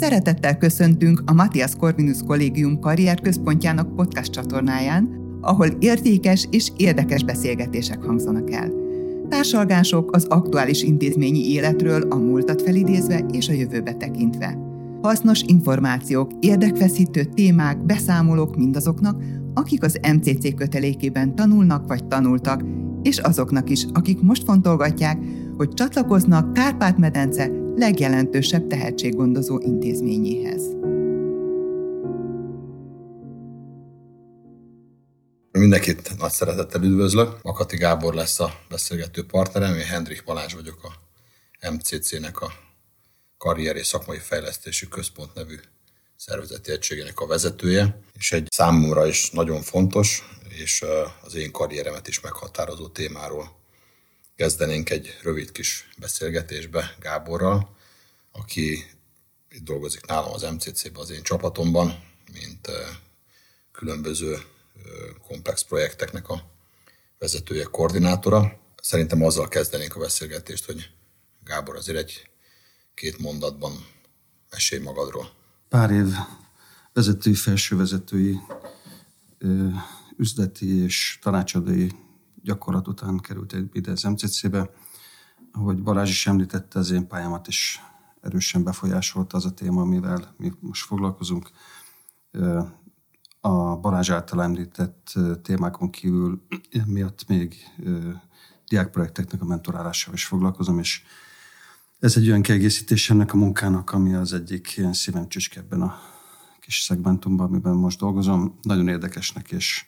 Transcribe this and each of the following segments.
Szeretettel köszöntünk a Matthias Corvinus Kollégium karrierközpontjának podcast csatornáján, ahol értékes és érdekes beszélgetések hangzanak el. Társalgások az aktuális intézményi életről a múltat felidézve és a jövőbe tekintve. Hasznos információk, érdekfeszítő témák, beszámolók mindazoknak, akik az MCC kötelékében tanulnak vagy tanultak, és azoknak is, akik most fontolgatják, hogy csatlakoznak Kárpát-medence legjelentősebb tehetséggondozó intézményéhez. Mindenkit nagy szeretettel üdvözlök. Makati Gábor lesz a beszélgető partnerem, én Hendrik Balázs vagyok a MCC-nek a Karrier és Szakmai Fejlesztési Központ nevű szervezeti egységének a vezetője, és egy számomra is nagyon fontos, és az én karrieremet is meghatározó témáról kezdenénk egy rövid kis beszélgetésbe Gáborral, aki itt dolgozik nálam az MCC-ben, az én csapatomban, mint különböző komplex projekteknek a vezetője, koordinátora. Szerintem azzal kezdenénk a beszélgetést, hogy Gábor azért egy két mondatban mesélj magadról. Pár év vezetői, felsővezetői, üzleti és tanácsadói gyakorlat után került ide az MCC-be. Ahogy Balázs is említette, az én pályámat is erősen befolyásolta az a téma, amivel mi most foglalkozunk. A Balázs által említett témákon kívül miatt még diákprojekteknek a mentorálásával is foglalkozom, és ez egy olyan kiegészítés ennek a munkának, ami az egyik ilyen szívem csücske ebben a kis szegmentumban, amiben most dolgozom. Nagyon érdekesnek és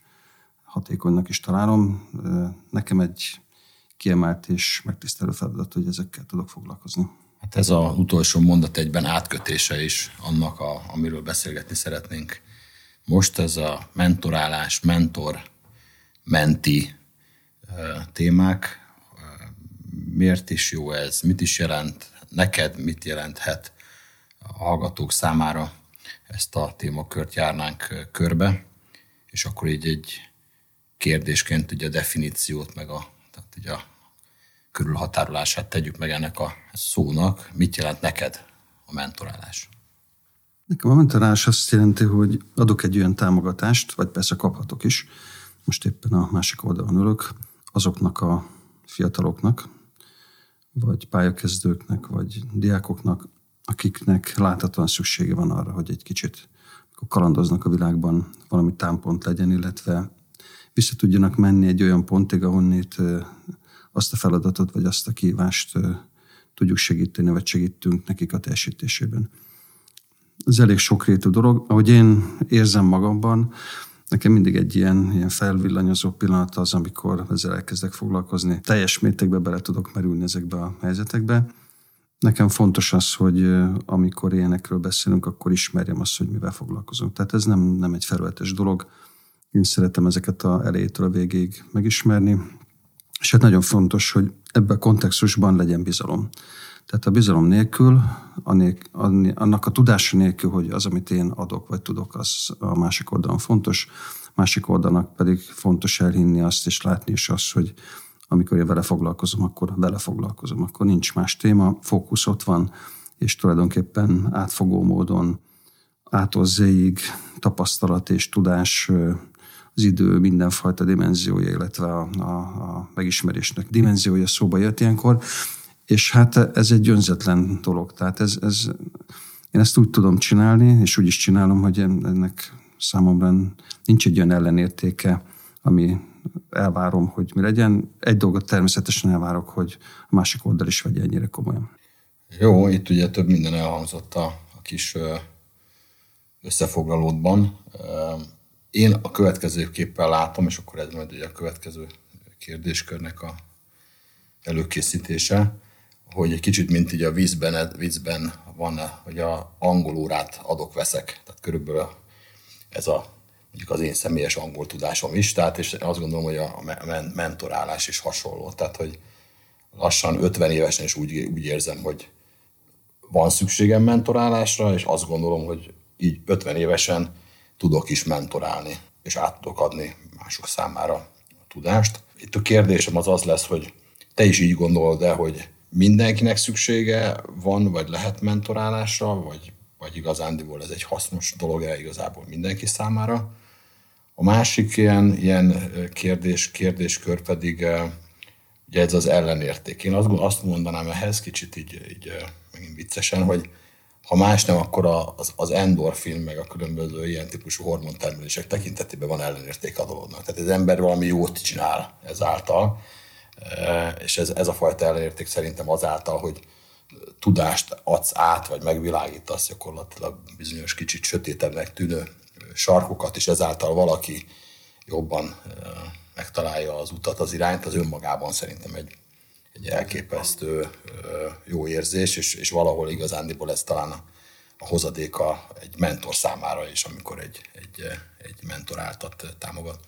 hatékonynak is találom. Nekem egy kiemelt és megtisztelő feladat, hogy ezekkel tudok foglalkozni. Hát ez az utolsó mondat egyben átkötése is annak, a, amiről beszélgetni szeretnénk. Most ez a mentorálás, mentor, menti témák. Miért is jó ez? Mit is jelent? Neked mit jelenthet a hallgatók számára? Ezt a témakört járnánk körbe, és akkor így egy kérdésként ugye a definíciót, meg a, tehát ugye a körülhatárolását tegyük meg ennek a szónak. Mit jelent neked a mentorálás? Nekem a mentorálás azt jelenti, hogy adok egy olyan támogatást, vagy persze kaphatok is, most éppen a másik oldalon ülök, azoknak a fiataloknak, vagy pályakezdőknek, vagy diákoknak, akiknek láthatóan szüksége van arra, hogy egy kicsit kalandoznak a világban, valami támpont legyen, illetve vissza tudjanak menni egy olyan pontig, ahonnét azt a feladatot, vagy azt a kívást tudjuk segíteni, vagy segítünk nekik a teljesítésében. Ez elég sokrétű dolog. Ahogy én érzem magamban, nekem mindig egy ilyen, ilyen felvillanyozó pillanat az, amikor ezzel elkezdek foglalkozni. Teljes mértékben bele tudok merülni ezekbe a helyzetekbe. Nekem fontos az, hogy amikor ilyenekről beszélünk, akkor ismerjem azt, hogy mivel foglalkozunk. Tehát ez nem, nem egy felületes dolog. Én szeretem ezeket a elejétől a végéig megismerni, és hát nagyon fontos, hogy ebben a kontextusban legyen bizalom. Tehát a bizalom nélkül, annak a tudása nélkül, hogy az, amit én adok vagy tudok, az a másik oldalon fontos, másik oldalnak pedig fontos elhinni azt és látni is azt, hogy amikor én vele foglalkozom, akkor vele foglalkozom, akkor nincs más téma, fókusz ott van, és tulajdonképpen átfogó módon ától tapasztalat és tudás az idő mindenfajta dimenziója, illetve a, a, a megismerésnek dimenziója szóba jött ilyenkor, és hát ez egy önzetlen dolog. Tehát ez, ez, én ezt úgy tudom csinálni, és úgy is csinálom, hogy ennek számomra nincs egy olyan ellenértéke, ami elvárom, hogy mi legyen. Egy dolgot természetesen elvárok, hogy a másik oldal is vegye ennyire komolyan. Jó, itt ugye több minden elhangzott a, a kis összefoglalódban. Én a következőképpen látom, és akkor ez majd ugye a következő kérdéskörnek a előkészítése, hogy egy kicsit, mint így a vízben, vízben van, hogy a angolórát adok-veszek. Tehát körülbelül ez a mondjuk az én személyes angol tudásom is, tehát és azt gondolom, hogy a mentorálás is hasonló. Tehát, hogy lassan 50 évesen is úgy, úgy érzem, hogy van szükségem mentorálásra, és azt gondolom, hogy így 50 évesen tudok is mentorálni, és át tudok adni mások számára a tudást. Itt a kérdésem az az lesz, hogy te is így gondolod de hogy mindenkinek szüksége van, vagy lehet mentorálásra, vagy vagy igazándiból ez egy hasznos dolog-e igazából mindenki számára. A másik ilyen, ilyen kérdés, kérdéskör pedig ugye ez az ellenérték. Én azt, azt mondanám ehhez kicsit így, így megint viccesen, hogy ha más nem, akkor az, az endorfin, meg a különböző ilyen típusú hormontermelések tekintetében van ellenérték a dolognak. Tehát az ember valami jót csinál ezáltal, és ez, ez a fajta ellenérték szerintem azáltal, hogy tudást adsz át, vagy megvilágítasz gyakorlatilag bizonyos kicsit sötétebbnek tűnő sarkokat, és ezáltal valaki jobban megtalálja az utat, az irányt, az önmagában szerintem egy, egy elképesztő jó érzés, és, és valahol igazándiból ez talán a, a hozadéka egy mentor számára is, amikor egy, egy, egy mentor áltat támogat.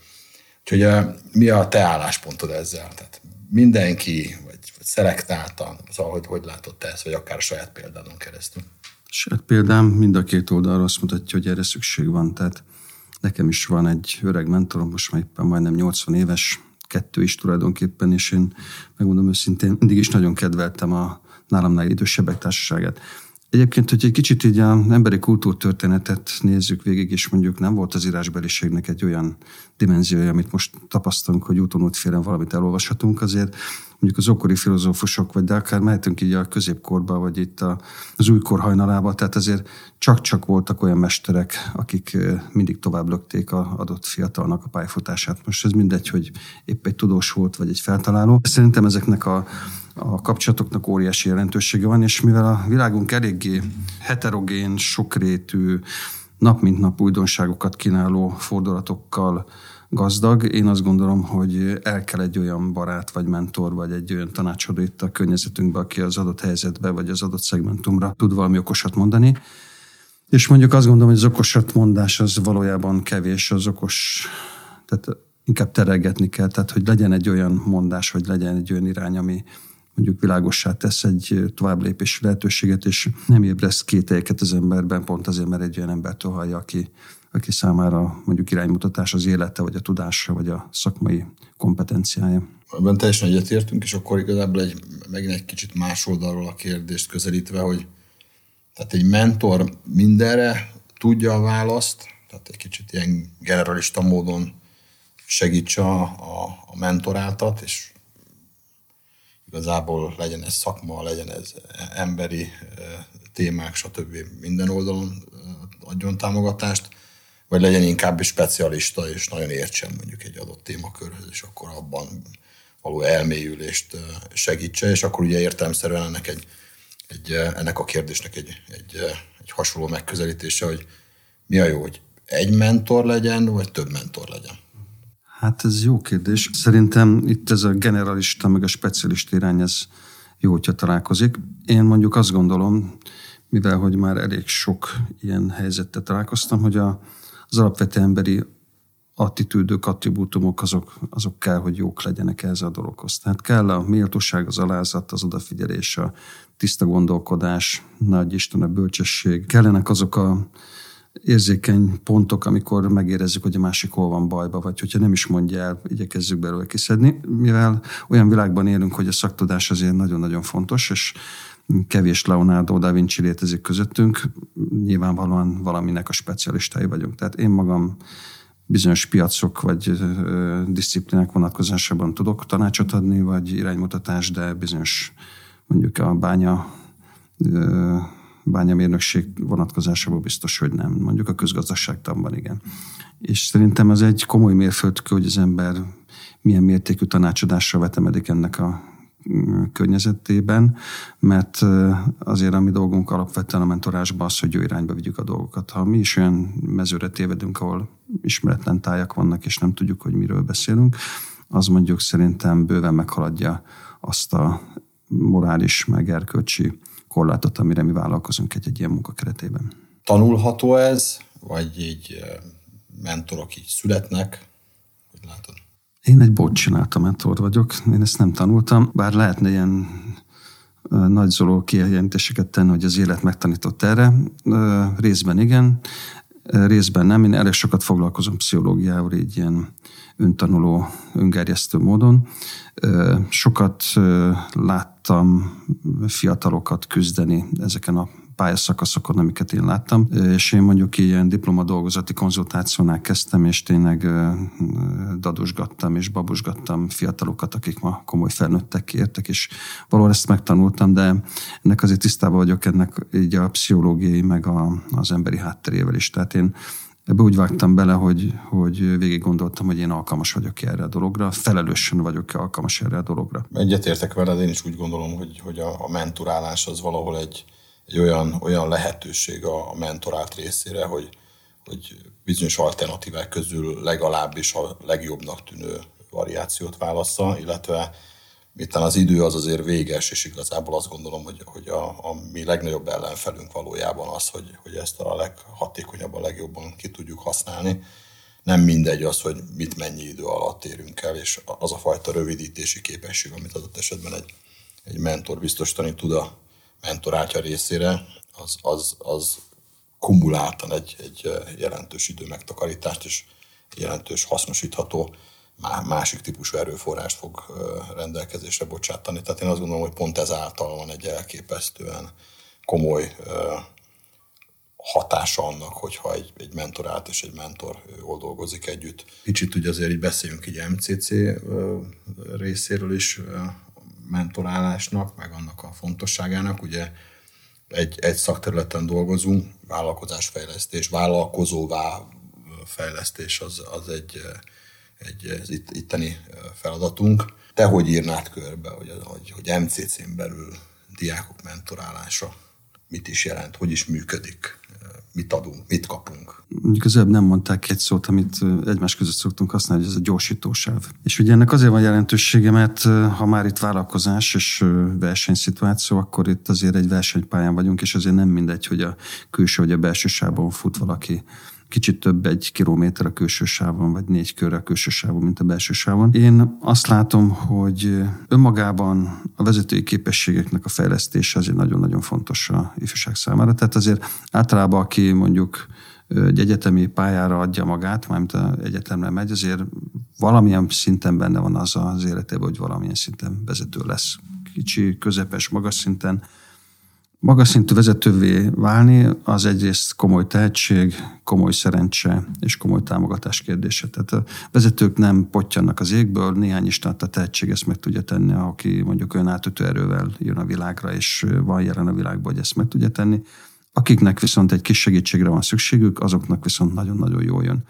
Úgyhogy mi a te álláspontod ezzel? Tehát mindenki, vagy, vagy szelektáltan, szóval hogy, hogy látod te ezt, vagy akár a saját példádon keresztül? Saját példám mind a két oldalról azt mutatja, hogy erre szükség van. Tehát nekem is van egy öreg mentorom, most már éppen majdnem 80 éves, kettő is tulajdonképpen, és én megmondom őszintén, mindig is nagyon kedveltem a nálamnál idősebbek társaságát. Egyébként, hogy egy kicsit így az emberi kultúrtörténetet nézzük végig, és mondjuk nem volt az írásbeliségnek egy olyan dimenziója, amit most tapasztalunk, hogy úton útfélen valamit elolvashatunk, azért mondjuk az okori filozófusok, vagy de akár mehetünk így a középkorba, vagy itt az újkor hajnalába, tehát azért csak-csak voltak olyan mesterek, akik mindig tovább lökték a adott fiatalnak a pályafutását. Most ez mindegy, hogy épp egy tudós volt, vagy egy feltaláló. Szerintem ezeknek a a kapcsolatoknak óriási jelentősége van, és mivel a világunk eléggé heterogén, sokrétű, nap mint nap újdonságokat kínáló fordulatokkal gazdag, én azt gondolom, hogy el kell egy olyan barát, vagy mentor, vagy egy olyan tanácsadó itt a környezetünkbe, aki az adott helyzetbe, vagy az adott szegmentumra tud valami okosat mondani. És mondjuk azt gondolom, hogy az okosat mondás az valójában kevés, az okos, tehát inkább terelgetni kell, tehát hogy legyen egy olyan mondás, vagy legyen egy olyan irány, ami, mondjuk világossá tesz egy tovább lépési lehetőséget, és nem ébreszt kételyeket az emberben, pont azért, mert egy olyan embertől hallja, aki, aki számára mondjuk iránymutatás az élete, vagy a tudása, vagy a szakmai kompetenciája. Ebben teljesen egyetértünk, és akkor igazából egy, megint egy kicsit más oldalról a kérdést közelítve, hogy tehát egy mentor mindenre tudja a választ, tehát egy kicsit ilyen generalista módon segítse a, a, mentoráltat, és igazából legyen ez szakma, legyen ez emberi témák, stb. minden oldalon adjon támogatást, vagy legyen inkább is specialista, és nagyon értsen mondjuk egy adott témakörhöz, és akkor abban való elmélyülést segítse, és akkor ugye értelmszerűen ennek, egy, egy, ennek a kérdésnek egy, egy, egy hasonló megközelítése, hogy mi a jó, hogy egy mentor legyen, vagy több mentor legyen. Hát ez jó kérdés. Szerintem itt ez a generalista, meg a specialista irány, ez jó, hogyha találkozik. Én mondjuk azt gondolom, mivel hogy már elég sok ilyen helyzettel találkoztam, hogy a, az alapvető emberi attitűdök, attribútumok, azok, azok kell, hogy jók legyenek ez a dologhoz. Tehát kell a méltóság, az alázat, az odafigyelés, a tiszta gondolkodás, nagy Isten a bölcsesség. Kellenek azok a érzékeny pontok, amikor megérezzük, hogy a másik hol van bajba, vagy hogyha nem is mondja el, igyekezzük belőle kiszedni, mivel olyan világban élünk, hogy a szaktudás azért nagyon-nagyon fontos, és kevés Leonardo da Vinci létezik közöttünk, nyilvánvalóan valaminek a specialistái vagyunk. Tehát én magam bizonyos piacok vagy disziplinák vonatkozásában tudok tanácsot adni, vagy iránymutatást, de bizonyos mondjuk a bánya bányamérnökség vonatkozásából biztos, hogy nem. Mondjuk a közgazdaságtanban igen. És szerintem az egy komoly mérföldkő, hogy az ember milyen mértékű tanácsadásra vetemedik ennek a környezetében, mert azért a mi dolgunk alapvetően a mentorásban az, hogy jó irányba vigyük a dolgokat. Ha mi is olyan mezőre tévedünk, ahol ismeretlen tájak vannak, és nem tudjuk, hogy miről beszélünk, az mondjuk szerintem bőven meghaladja azt a morális, meg erkölcsi korlátot, amire mi vállalkozunk egy, egy ilyen munka keretében. Tanulható ez, vagy így mentorok így születnek? Hogy látod? Én egy bot csináltam mentor vagyok, én ezt nem tanultam, bár lehetne ilyen nagy zoló kijelentéseket tenni, hogy az élet megtanított erre. Részben igen, részben nem. Én elég sokat foglalkozom pszichológiával, így ilyen öntanuló, öngerjesztő módon. Sokat láttam fiatalokat küzdeni ezeken a pályaszakaszokon, amiket én láttam, és én mondjuk ilyen diplomadolgozati konzultációnál kezdtem, és tényleg dadusgattam és babusgattam fiatalokat, akik ma komoly felnőttek értek, és valahol ezt megtanultam, de ennek azért tisztában vagyok ennek így a pszichológiai, meg a, az emberi hátterével is. Tehát én Ebbe úgy vágtam bele, hogy, hogy végig gondoltam, hogy én alkalmas vagyok erre a dologra, felelősen vagyok alkalmas erre a dologra. Egyetértek veled, én is úgy gondolom, hogy, hogy a, a mentorálás az valahol egy, egy olyan, olyan lehetőség a, a részére, hogy, hogy bizonyos alternatívák közül legalábbis a legjobbnak tűnő variációt válassza, illetve miután az idő az azért véges, és igazából azt gondolom, hogy, hogy a, a mi legnagyobb ellenfelünk valójában az, hogy, hogy ezt a leghatékonyabb, a legjobban ki tudjuk használni. Nem mindegy az, hogy mit mennyi idő alatt érünk el, és az a fajta rövidítési képesség, amit adott esetben egy, egy mentor biztosítani tud a mentorátja részére, az, az, az kumuláltan egy, egy jelentős idő megtakarítást és jelentős hasznosítható másik típusú erőforrást fog rendelkezésre bocsátani. Tehát én azt gondolom, hogy pont ezáltal van egy elképesztően komoly hatása annak, hogyha egy, egy mentorált és egy mentor jól dolgozik együtt. Kicsit ugye azért így beszéljünk így MCC részéről is mentorálásnak, meg annak a fontosságának. Ugye egy, egy szakterületen dolgozunk, vállalkozásfejlesztés, vállalkozóvá fejlesztés az, az egy egy az itt, itteni feladatunk. Te hogy írnád körbe, hogy, hogy, hogy MCC-n belül diákok mentorálása mit is jelent, hogy is működik, mit adunk, mit kapunk. Mondjuk az nem mondták egy szót, amit egymás között szoktunk használni, hogy ez a gyorsítósáv. És ugye ennek azért van jelentősége, mert ha már itt vállalkozás és versenyszituáció, akkor itt azért egy versenypályán vagyunk, és azért nem mindegy, hogy a külső vagy a belső sávon fut valaki kicsit több egy kilométer a külső sávon, vagy négy kör a külső sávon, mint a belső sávon. Én azt látom, hogy önmagában a vezetői képességeknek a fejlesztése azért nagyon-nagyon fontos a ifjúság számára. Tehát azért általában, aki mondjuk egy egyetemi pályára adja magát, mármint az egyetemre megy, azért valamilyen szinten benne van az az életében, hogy valamilyen szinten vezető lesz. Kicsi, közepes, magas szinten magas szintű vezetővé válni az egyrészt komoly tehetség, komoly szerencse és komoly támogatás kérdése. Tehát a vezetők nem potyannak az égből, néhány istant a tehetség ezt meg tudja tenni, aki mondjuk olyan átütő erővel jön a világra, és van jelen a világban, hogy ezt meg tudja tenni. Akiknek viszont egy kis segítségre van szükségük, azoknak viszont nagyon-nagyon jól jön.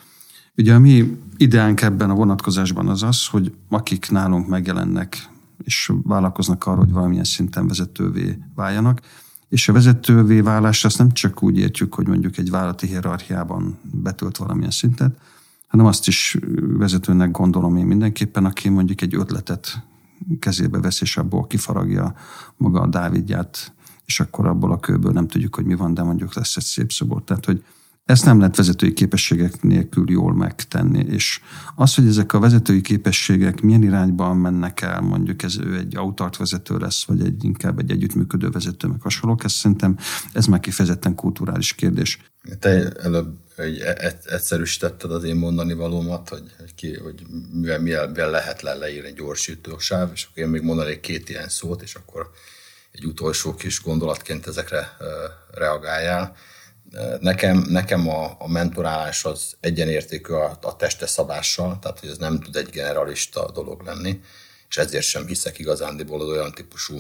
Ugye a mi ideánk ebben a vonatkozásban az az, hogy akik nálunk megjelennek és vállalkoznak arra, hogy valamilyen szinten vezetővé váljanak, és a vezetővé válás azt nem csak úgy értjük, hogy mondjuk egy vállalati hierarchiában betölt valamilyen szintet, hanem azt is vezetőnek gondolom én mindenképpen, aki mondjuk egy ötletet kezébe vesz, és abból kifaragja maga a Dávidját, és akkor abból a kőből nem tudjuk, hogy mi van, de mondjuk lesz egy szép szobor. Tehát, hogy ezt nem lehet vezetői képességek nélkül jól megtenni, és az, hogy ezek a vezetői képességek milyen irányban mennek el, mondjuk ez ő egy autart vezető lesz, vagy egy inkább egy együttműködő vezető, meg hasonlók, ez szerintem ez már kifejezetten kulturális kérdés. Te előbb hogy e- e- egyszerűsítetted az én mondani valómat, hogy, hogy, ki, hogy mivel, mivel, lehet le leírni gyorsítósáv, és akkor én még mondanék két ilyen szót, és akkor egy utolsó kis gondolatként ezekre reagáljál Nekem, nekem a, a mentorálás az egyenértékű a, a testes szabással, tehát hogy ez nem tud egy generalista dolog lenni, és ezért sem hiszek igazándiból az olyan típusú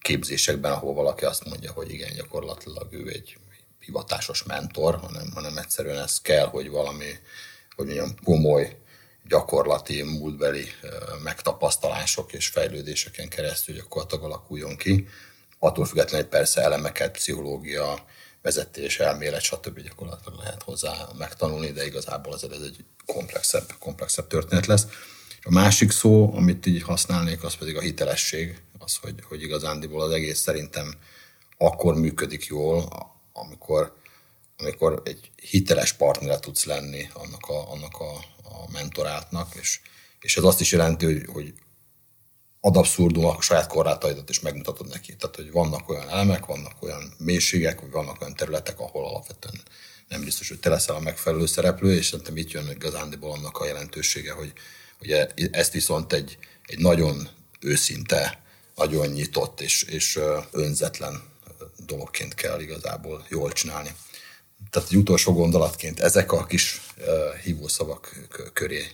képzésekben, ahol valaki azt mondja, hogy igen, gyakorlatilag ő egy hivatásos mentor, hanem, hanem egyszerűen ez kell, hogy valami, hogy mondjam, komoly, gyakorlati, múltbeli megtapasztalások és fejlődéseken keresztül gyakorlatilag alakuljon ki. Attól függetlenül persze elemeket, pszichológia, vezetés, elmélet, stb. gyakorlatilag lehet hozzá megtanulni, de igazából ez egy komplexebb, komplexebb történet lesz. A másik szó, amit így használnék, az pedig a hitelesség, az, hogy, hogy igazándiból az egész szerintem akkor működik jól, amikor, amikor egy hiteles partnere tudsz lenni annak a, annak a, a mentorátnak, és, és ez azt is jelenti, hogy, hogy ad abszurdum a saját korlátaidat is megmutatod neki. Tehát, hogy vannak olyan elemek, vannak olyan mélységek, vagy vannak olyan területek, ahol alapvetően nem biztos, hogy te leszel a megfelelő szereplő, és szerintem itt jön igazándiból annak a jelentősége, hogy ugye ezt viszont egy, egy nagyon őszinte, nagyon nyitott és, és önzetlen dologként kell igazából jól csinálni. Tehát egy utolsó gondolatként ezek a kis hívószavak köré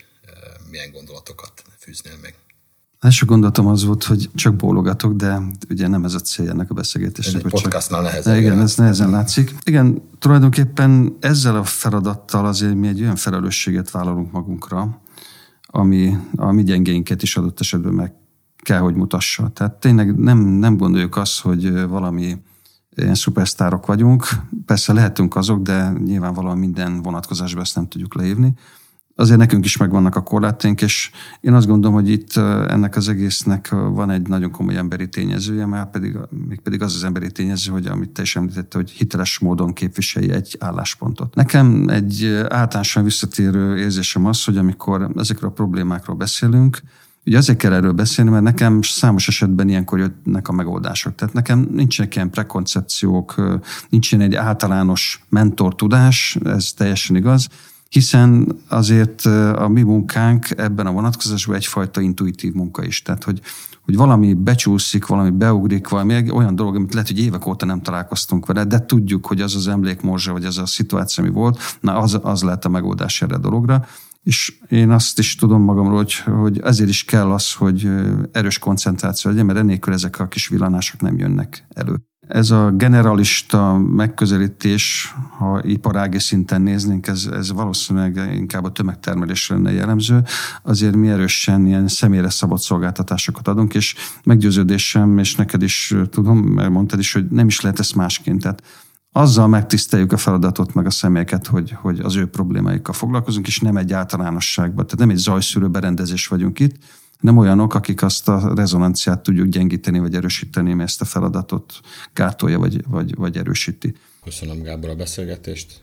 milyen gondolatokat fűznél meg? Első gondolatom az volt, hogy csak bólogatok, de ugye nem ez a cél ennek a beszélgetésnek. Egy podcastnál csak... nehezen. Igen, ez nehezen látszik. Igen, tulajdonképpen ezzel a feladattal azért mi egy olyan felelősséget vállalunk magunkra, ami a mi gyengénket is adott esetben meg kell, hogy mutassa. Tehát tényleg nem, nem gondoljuk azt, hogy valami ilyen szupersztárok vagyunk. Persze lehetünk azok, de nyilvánvalóan minden vonatkozásban ezt nem tudjuk leívni azért nekünk is megvannak a korlátaink, és én azt gondolom, hogy itt ennek az egésznek van egy nagyon komoly emberi tényezője, már pedig, még pedig az az emberi tényező, hogy amit te is említette, hogy hiteles módon képviselje egy álláspontot. Nekem egy általánosan visszatérő érzésem az, hogy amikor ezekről a problémákról beszélünk, Ugye azért kell erről beszélni, mert nekem számos esetben ilyenkor jönnek a megoldások. Tehát nekem nincsenek ilyen prekoncepciók, nincsen egy általános mentor tudás, ez teljesen igaz, hiszen azért a mi munkánk ebben a vonatkozásban egyfajta intuitív munka is. Tehát, hogy, hogy valami becsúszik, valami beugrik, valami olyan dolog, amit lehet, hogy évek óta nem találkoztunk vele, de tudjuk, hogy az az emlékmorzsa, vagy az a szituáció, ami volt, na az, az lehet a megoldás erre a dologra. És én azt is tudom magamról, hogy, hogy ezért is kell az, hogy erős koncentráció legyen, mert ennélkül ezek a kis villanások nem jönnek elő. Ez a generalista megközelítés, ha iparági szinten néznénk, ez, ez valószínűleg inkább a tömegtermelésre lenne jellemző. Azért mi erősen ilyen személyre szabott szolgáltatásokat adunk, és meggyőződésem, és neked is tudom, mert mondtad is, hogy nem is lehet ezt másként. Tehát azzal megtiszteljük a feladatot, meg a személyeket, hogy, hogy az ő problémáikkal foglalkozunk, és nem egy általánosságban, tehát nem egy zajszűrő berendezés vagyunk itt, nem olyanok, akik azt a rezonanciát tudjuk gyengíteni vagy erősíteni, mert ezt a feladatot gátolja vagy, vagy, vagy erősíti. Köszönöm Gábor a beszélgetést.